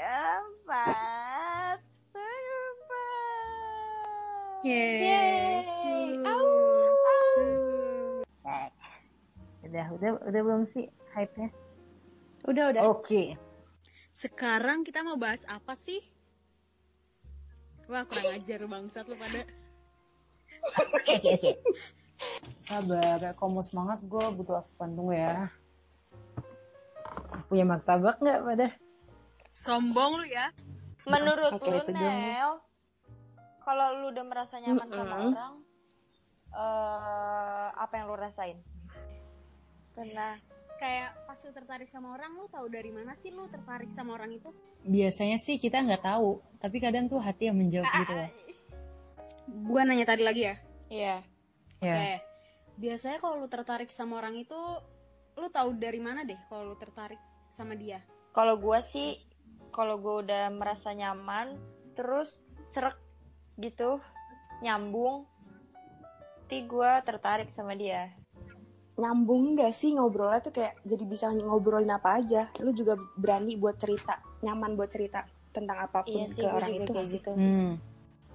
empat terbang. Yeay. Au. Eh, Udah, udah, udah belum sih hype-nya? Udah, udah. Oke. Sekarang kita mau bahas apa sih? Wah, kurang ajar bangsat lu pada. Oke, oke, oke. Sabar, komo semangat gue butuh asupan tunggu ya. Punya martabak nggak pada? Sombong lu ya. Menurut Oke, lu. Nel, kalau lu udah merasa nyaman sama Mm-mm. orang, eh apa yang lu rasain? Nah, kayak pas lu tertarik sama orang, lu tahu dari mana sih lu tertarik sama orang itu? Biasanya sih kita nggak tahu, tapi kadang tuh hati yang menjawab gitu loh. Gua nanya tadi lagi ya. Iya. Ya. Oke. Biasanya kalau lu tertarik sama orang itu, lu tahu dari mana deh kalau lu tertarik sama dia? Kalau gua sih, kalau gua udah merasa nyaman, terus serak gitu, nyambung, nanti gua tertarik sama dia. Nyambung gak sih ngobrolnya tuh kayak jadi bisa ngobrolin apa aja. Lu juga berani buat cerita, nyaman buat cerita tentang apa pun Iya sih, ke orang itu kayak gitu. Hmm.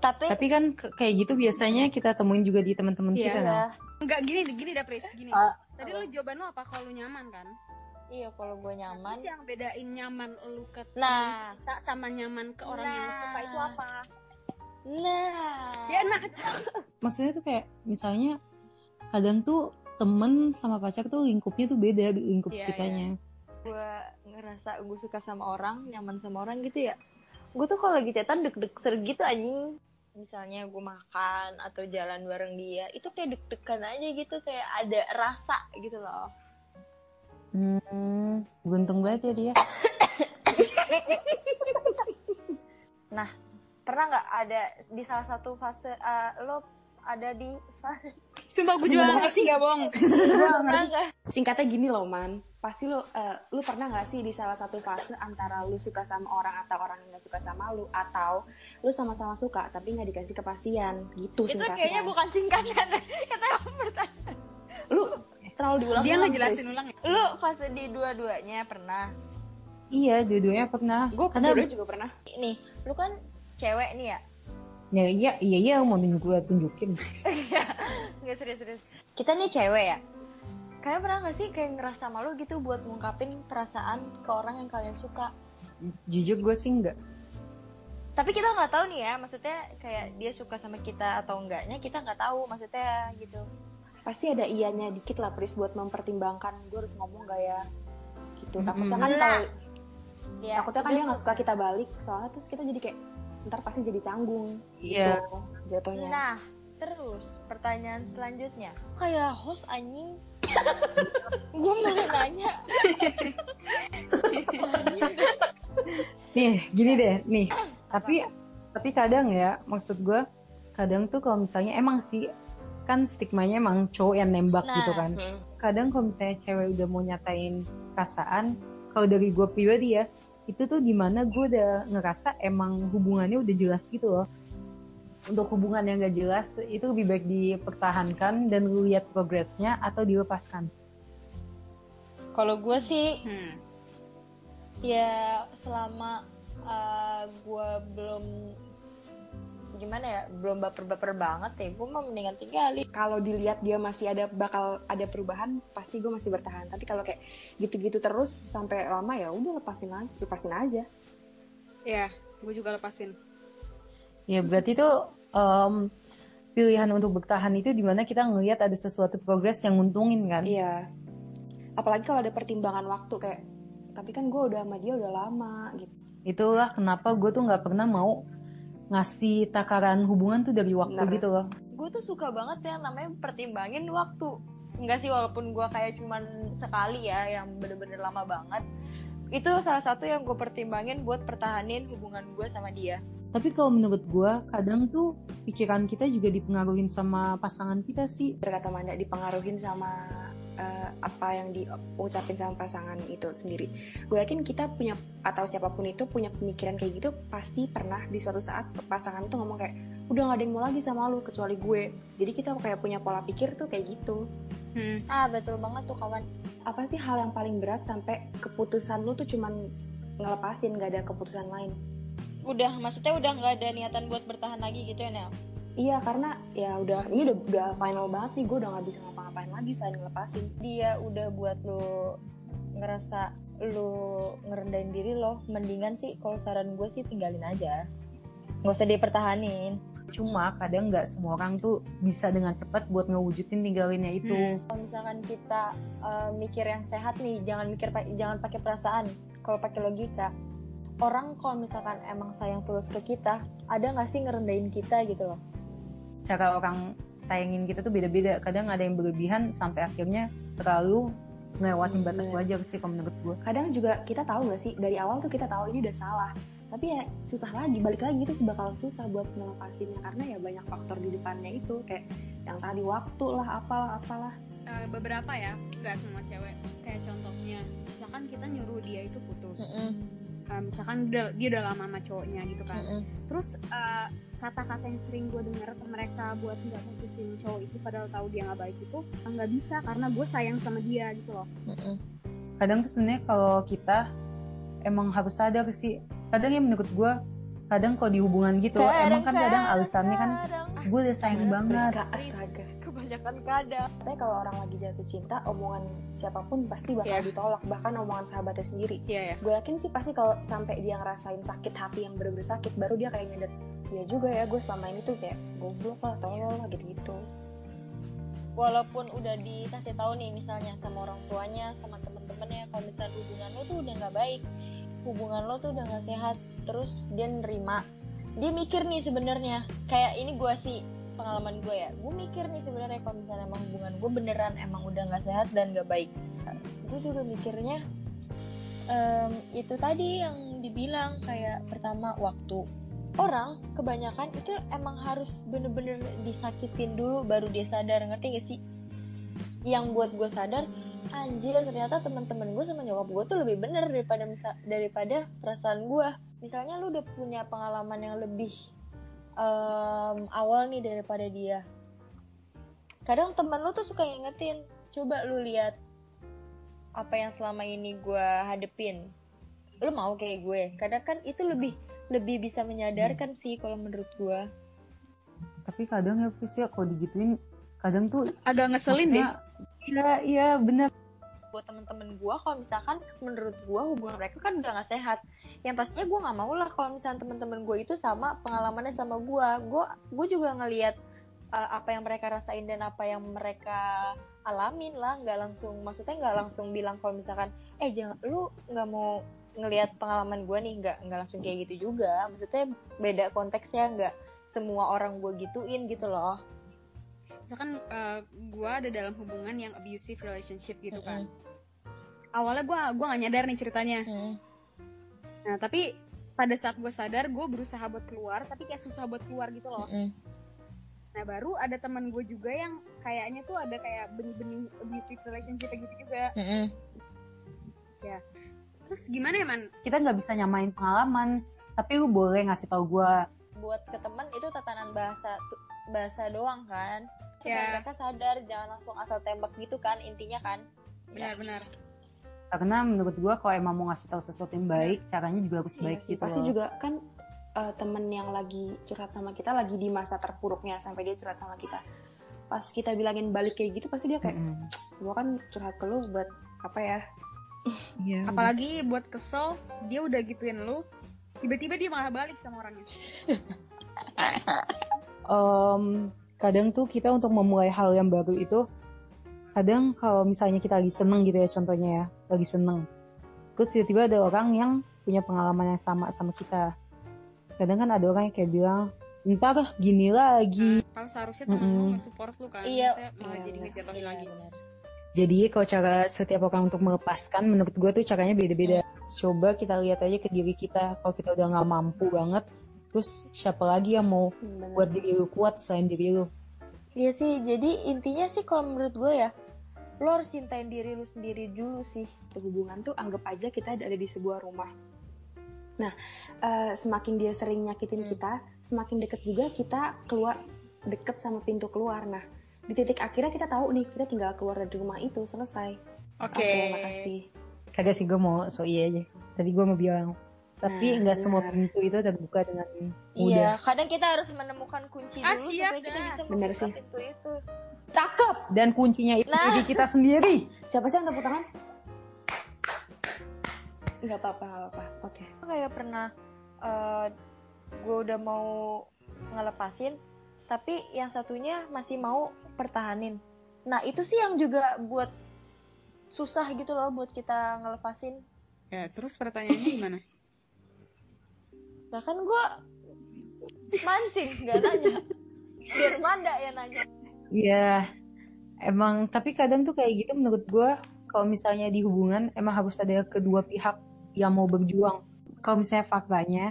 Tapi, Tapi kan kayak gitu biasanya kita temuin juga di teman-teman Iya. kita nah. Enggak gini, gini dah Pris, gini. Ah, Tadi lu jawaban lu apa kalau lu nyaman kan? Iya kalau gua nyaman, Terus yang bedain nyaman lu ke Nah. cerita sama nyaman ke orang yang lu Nah. suka itu apa? nah, Ya nah, Maksudnya tuh kayak misalnya kadang tuh temen sama pacar tuh lingkupnya tuh beda lingkup Iya, ceritanya. gue ngerasa gue suka sama orang nyaman sama orang gitu ya gue tuh kalau lagi chatan deg-deg ser gitu anjing misalnya gue makan atau jalan bareng dia itu kayak deg-degan aja gitu kayak ada rasa gitu loh Hmm, beruntung banget ya dia. pernah nggak ada di salah satu fase eh, lo ada di fase sumpah gue juga nggak ngerti gak bohong. Singkatnya gini loh man, pasti lu eh, lu pernah nggak sih di salah satu fase antara lu suka sama orang atau orang yang nggak suka sama lu atau lu sama-sama suka tapi nggak dikasih kepastian gitu itu singkatnya. kayaknya bukan singkatan kata pertanyaan Lu terlalu diulang. Dia nggak jelasin ulang ya? lo fase di dua-duanya pernah Iya, dua-duanya pernah. Gue Karena kedua juga pernah. nih lu kan cewek nih ya ya iya iya iya mau tunjuk gue tunjukin. Nggak serius-serius. Kita nih cewek ya. Kalian pernah gak sih kayak ngerasa malu gitu buat ngungkapin perasaan ke orang yang kalian suka? Jujur gue sih enggak. Tapi kita nggak tahu nih ya, maksudnya kayak dia suka sama kita atau enggaknya kita nggak tahu, maksudnya gitu. Pasti ada ianya dikit lah Pris buat mempertimbangkan gue harus ngomong gak ya gitu. Takutnya kan Nah, kalau Ya, takutnya kan dia nggak suka kita balik soalnya terus kita jadi kayak ntar pasti jadi canggung Iya. gitu jatuhnya. Nah, terus pertanyaan selanjutnya, kayak host anjing. gue mau nanya. Nih, gini deh, nih. Tapi tapi kadang ya, maksud gue kadang tuh kalau misalnya emang sih kan stigmanya emang cowok yang nembak Nah, gitu kan. Hmm. Kadang kalau misalnya cewek udah mau nyatain perasaan, kalau dari gue pribadi ya, itu tuh di mana gue udah ngerasa emang hubungannya udah jelas gitu loh. Untuk hubungan yang gak jelas, itu lebih baik dipertahankan dan lu lihat progresnya atau dilepaskan. Kalau gue sih Hmm. ya selama gue belum gimana ya belum baper-baper banget ya gue mau mendingan tinggalin Kalau dilihat dia masih ada bakal ada perubahan, pasti gue masih bertahan. Tapi kalau kayak gitu-gitu terus sampai lama ya udah lepasin aja, lepasin aja. Ya, gue juga lepasin. Ya berarti tuh em, pilihan untuk bertahan itu di mana kita ngelihat ada sesuatu progres yang nguntungin kan? Iya. Apalagi kalau ada pertimbangan waktu kayak tapi kan gue udah sama dia udah lama gitu. Itulah kenapa gue tuh nggak pernah mau ngasih takaran hubungan tuh dari waktu Bener. gitu loh. gue tuh suka banget ya namanya pertimbangin waktu enggak sih walaupun gue kayak cuman sekali ya yang bener-bener lama banget itu salah satu yang gue pertimbangin buat pertahanin hubungan gue sama dia Tapi kalau menurut gue kadang tuh pikiran kita juga dipengaruhin sama pasangan kita sih. Berkata Manda dipengaruhin sama eh, apa yang diucapin sama pasangan itu sendiri. Gue yakin kita punya atau siapa pun itu punya pemikiran kayak gitu pasti pernah di suatu saat pasangan itu ngomong kayak udah gak ada yang mau lagi sama lu kecuali gue. Jadi kita kayak punya pola pikir tuh kayak gitu. Hmm. ah betul banget tuh kawan Apa sih hal yang paling berat sampai keputusan lu tuh cuman ngelepasin nggak ada keputusan lain Udah, maksudnya udah nggak ada niatan buat bertahan lagi gitu ya Nel? iya karena ya udah ini udah udah final banget nih gue udah nggak bisa ngapa-ngapain lagi selain ngelepasin Dia udah buat lu ngerasa lu ngerendahin diri lo, mendingan sih kalau saran gue sih tinggalin aja. Nggak usah dipertahanin. Cuma kadang nggak semua orang tuh bisa dengan cepat buat ngewujudin tinggalinnya itu. Kalau misalkan kita eh, mikir yang sehat nih, jangan mikir jangan pakai perasaan. Kalau pakai logika, orang kalau misalkan emang sayang tulus ke kita, ada nggak sih ngerendahin kita gitu loh? Cara orang sayangin kita tuh beda-beda. Kadang ada yang berlebihan sampai akhirnya terlalu ngelewatin Hmm, batas bener. wajar sih kalau menurut gue. kadang juga kita tahu nggak sih dari awal tuh kita tahu ini udah salah tapi ya susah lagi balik lagi itu bakal susah buat ngelepasinnya karena ya banyak faktor di depannya itu kayak yang tadi waktu lah apalah apalah Eh, beberapa ya nggak semua cewek kayak contohnya misalkan kita nyuruh dia itu putus Eh, misalkan dia, dia udah lama sama cowoknya gitu kan. Terus eh, kata-kata yang sering gue dengar ke mereka buat nggak putusin cowok itu padahal tahu dia nggak baik itu "Ah, nggak bisa karena gue sayang sama dia gitu loh. Kadang tuh sebenarnya kalau kita emang harus sadar sih. Kadang ya menurut gue, kadang kalau di hubungan gitu, emang kan kadang alasannya kan gue udah sayang banget. Astaga kebanyakan kadang. Katanya kalau orang lagi jatuh cinta omongan siapa pun pasti bakal Iya. ditolak bahkan omongan sahabatnya sendiri iya ya gue yakin sih pasti kalau sampai dia ngerasain sakit hati yang bener-bener sakit baru dia kayak nyadar ya juga ya gue selama ini tuh kayak goblok lah tolol lah gitu-gitu walaupun udah dikasih tahu nih misalnya sama orang tuanya sama temen-temennya kalau misalnya hubungan lo tuh udah nggak baik hubungan lo tuh udah nggak sehat terus dia nerima dia mikir nih sebenarnya kayak ini gue sih pengalaman gue ya. Gue mikir nih sebenarnya kalau misalnya emang hubungan gue beneran emang udah nggak sehat dan nggak baik. Gue juga mikirnya em, itu tadi yang dibilang kayak pertama waktu. Orang kebanyakan itu emang harus bener-bener disakitin dulu baru dia sadar. Ngerti gak sih? Yang buat gue sadar anjir ternyata teman-teman gue sama nyokap gue tuh lebih bener daripada daripada perasaan gue. Misalnya lu udah punya pengalaman yang lebih em, awal nih daripada dia. Kadang teman lu tuh suka ngingetin coba lu lihat apa yang selama ini gue hadepin. Lu mau kayak gue. Kadang kan itu lebih lebih bisa menyadarkan sih kalau menurut gue Tapi kadang ya Pris ya kalau digituin, kadang tuh agak ngeselin deh maksudnya, Iya, iya bener. Buat temen-temen gue kalau misalkan menurut gue hubungan mereka kan udah gak sehat. Yang pastinya gue nggak mau lah kalau misalnya temen-temen gue itu sama pengalamannya sama gue gue gue juga ngelihat uh, apa yang mereka rasain dan apa yang mereka alamin lah. Nggak langsung maksudnya nggak langsung bilang kalau misalkan eh jangan lu nggak mau ngelihat pengalaman gue nih. Nggak nggak langsung kayak gitu juga. Maksudnya beda konteksnya nggak semua orang gue gituin gitu loh misalkan gue ada dalam hubungan yang abusive relationship gitu kan. Awalnya gue gua nggak nyadar nih ceritanya. Nah tapi pada saat gue sadar gue berusaha buat keluar tapi kayak susah buat keluar gitu loh. Nah baru ada teman gue juga yang kayaknya tuh ada kayak benih-benih abusive relationship gitu juga. Terus gimana ya man? Kita nggak bisa nyamain pengalaman, tapi lu boleh ngasih tahu gue buat ke teman itu tatanan bahasa bahasa doang kan. Supaya Ya. mereka sadar jangan langsung asal tembak gitu kan intinya kan. Benar-benar karena menurut gue kalau emang mau ngasih tahu sesuatu yang baik, caranya juga harus Iya baik sih, gitu pasti loh. juga kan eh, temen yang lagi curhat sama kita lagi di masa terpuruknya sampai dia curhat sama kita. Pas kita bilangin balik kayak gitu pasti dia kayak Mm-mm. gua kan curhat ke lu buat apa ya? Iya. apalagi buat kesel dia udah gituin lu tiba-tiba dia malah balik sama orangnya Em, kadang tuh kita untuk memulai hal yang baru itu kadang kalau misalnya kita lagi seneng gitu ya contohnya ya lagi seneng. Terus tiba-tiba ada orang yang punya pengalaman yang sama sama kita. Kadang kan ada orang yang kayak bilang ntar gini lagi. Kalau seharusnya temen lu Mm-mm. nge-support lu kan Iya. Maksudnya malah Iya, jadi ngejatuhin Iya, lagi. benar. jadi kalau cara setiap orang untuk melepaskan menurut gue tuh caranya beda-beda. Coba kita lihat aja ke diri kita kalau kita udah nggak mampu banget terus siapa lagi yang mau Hmm, bener. buat diri lu kuat selain diri lu Iya sih jadi intinya sih kalau menurut gue ya lo harus cintain diri lu sendiri dulu sih hubungan tuh anggap aja kita ada di sebuah rumah. Nah, eh, semakin dia sering nyakitin Hmm. kita, semakin deket juga kita keluar deket sama pintu keluar. Nah, di titik akhirnya kita tahu nih kita tinggal keluar dari rumah itu selesai. oke Oke, makasih. kagak sih gue mau so iya aja tadi gue mau bilang tapi Nah, nggak semua benar. pintu itu terbuka dengan Iya, mudah kadang kita harus menemukan kunci Ah, dulu siap supaya kita dah. bisa membuka sih. pintu itu. cakep dan kuncinya itu Nah. diri kita sendiri Siapa sih yang tepuk tangan? Nggak apa-apa, nggak apa-apa. Oke. Kayak pernah eh gue udah mau ngelepasin, tapi yang satunya masih mau pertahanin. Nah itu sih yang juga buat susah gitu loh buat kita ngelepasin. Ya, terus pertanyaannya gimana? Bahkan gue mancing, nggak nanya. Biar Manda yang nanya. Iya, emang tapi kadang tuh kayak gitu menurut gue kalau misalnya di hubungan emang harus ada kedua pihak yang mau berjuang. Kalau misalnya faktanya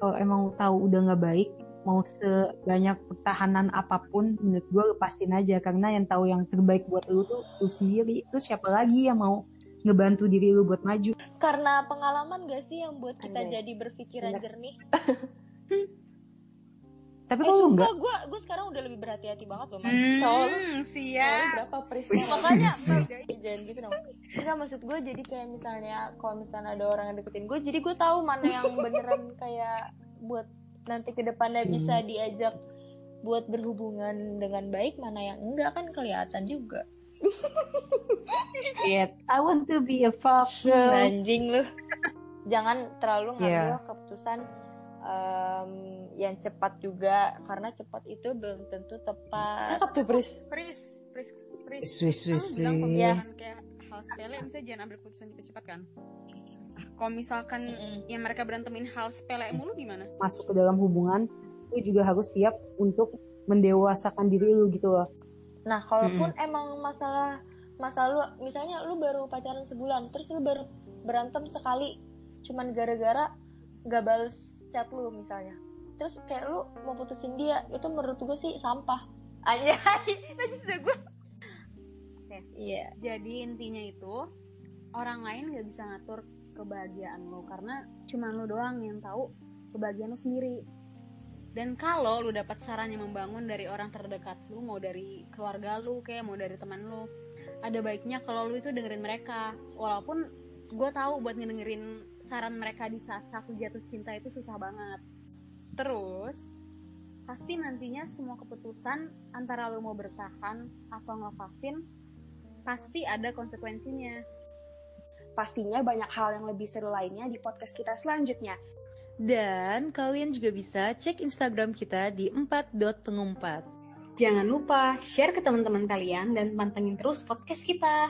kalau emang tahu udah nggak baik mau sebanyak pertahanan apa pun menurut gue lepasin aja karena yang tahu yang terbaik buat lu tuh lu sendiri terus siapa lagi yang mau ngebantu diri lu buat maju Karena pengalaman gak sih yang buat kita Anjay. jadi berpikiran Bener. jernih? tapi Eh, lu enggak gue gue sekarang udah lebih berhati-hati banget loh, Mas. Hmm, Soalnya siap. berapa Pris? Wih. makanya jangan gitu dong enggak maksud gue jadi kayak misalnya kalau misalnya ada orang yang deketin gue jadi gue tahu mana yang beneran kayak buat nanti ke depannya Hmm. bisa diajak buat berhubungan dengan baik mana yang enggak kan kelihatan juga Shit, I want to be a fuck girl anjing lu jangan terlalu ngambil Yeah. keputusan em, yang cepat juga karena cepat itu belum tentu tepat Cakep tuh Pris. Pris, Pris, Pris. Swiss, swiss, swiss. misalkan kayak hal sepele misalnya jangan ambil keputusan cepat-cepat kan kalau misalkan Mm-mm. yang mereka berantemin hal sepele mulu gimana masuk ke dalam hubungan lu juga harus siap untuk mendewasakan diri lu gitu loh Nah, kalaupun emang masalah masalah lu misalnya lu baru pacaran sebulan, terus lu baru berantem sekali cuman gara-gara gak bales chat lu misalnya. Terus kayak lu mau putusin dia, itu menurut gue sih sampah. Anjay, tadi sudah gue. Oke. Iya. jadi intinya itu orang lain nggak bisa ngatur kebahagiaan lo karena cuma lo doang yang tahu kebahagiaan lo sendiri dan kalau lu dapat saran yang membangun dari orang terdekat lu mau dari keluarga lu kayak mau dari teman lu ada baiknya kalau lu itu dengerin mereka. Walaupun gue tahu buat ngedengerin saran mereka di saat satu jatuh cinta itu susah banget. Terus pasti nantinya semua keputusan antara lu mau bertahan atau ngelepasin pasti ada konsekuensinya. Pastinya banyak hal yang lebih seru lainnya di podcast kita selanjutnya. Dan kalian juga bisa cek Instagram kita di 4.pengumpat. Jangan lupa share ke teman-teman kalian dan pantengin terus podcast kita.